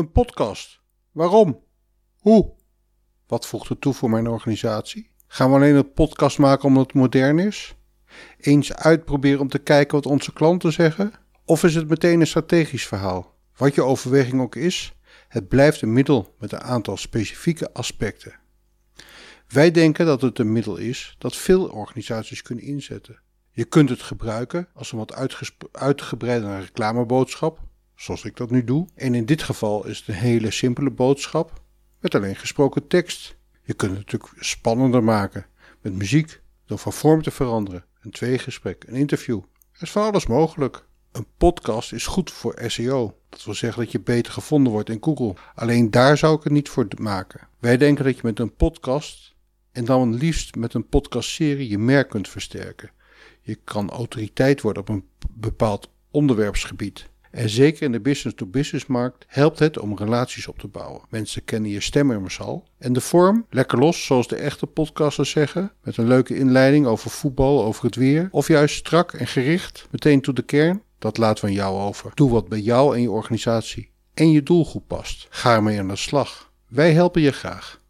Een podcast. Waarom? Hoe? Wat voegt het toe voor mijn organisatie? Gaan we alleen een podcast maken omdat het modern is? Eens uitproberen om te kijken wat onze klanten zeggen? Of is het meteen een strategisch verhaal? Wat je overweging ook is, het blijft een middel met een aantal specifieke aspecten. Wij denken dat het een middel is dat veel organisaties kunnen inzetten. Je kunt het gebruiken als een wat uitgebreide reclameboodschap, zoals ik dat nu doe. En in dit geval is het een hele simpele boodschap met alleen gesproken tekst. Je kunt het natuurlijk spannender maken met muziek, door van vorm te veranderen, een tweegesprek, een interview. Er is van alles mogelijk. Een podcast is goed voor SEO. Dat wil zeggen dat je beter gevonden wordt in Google. Alleen daar zou ik het niet voor maken. Wij denken dat je met een podcast en dan liefst met een podcastserie je merk kunt versterken. Je kan autoriteit worden op een bepaald onderwerpsgebied. En zeker in de business-to-business markt helpt het om relaties op te bouwen. Mensen kennen je stem immers al. En de vorm, lekker los, zoals de echte podcasters zeggen, met een leuke inleiding over voetbal, over het weer. Of juist strak en gericht, meteen tot de kern, dat laat van jou over. Doe wat bij jou en je organisatie en je doelgroep past. Ga ermee aan de slag. Wij helpen je graag.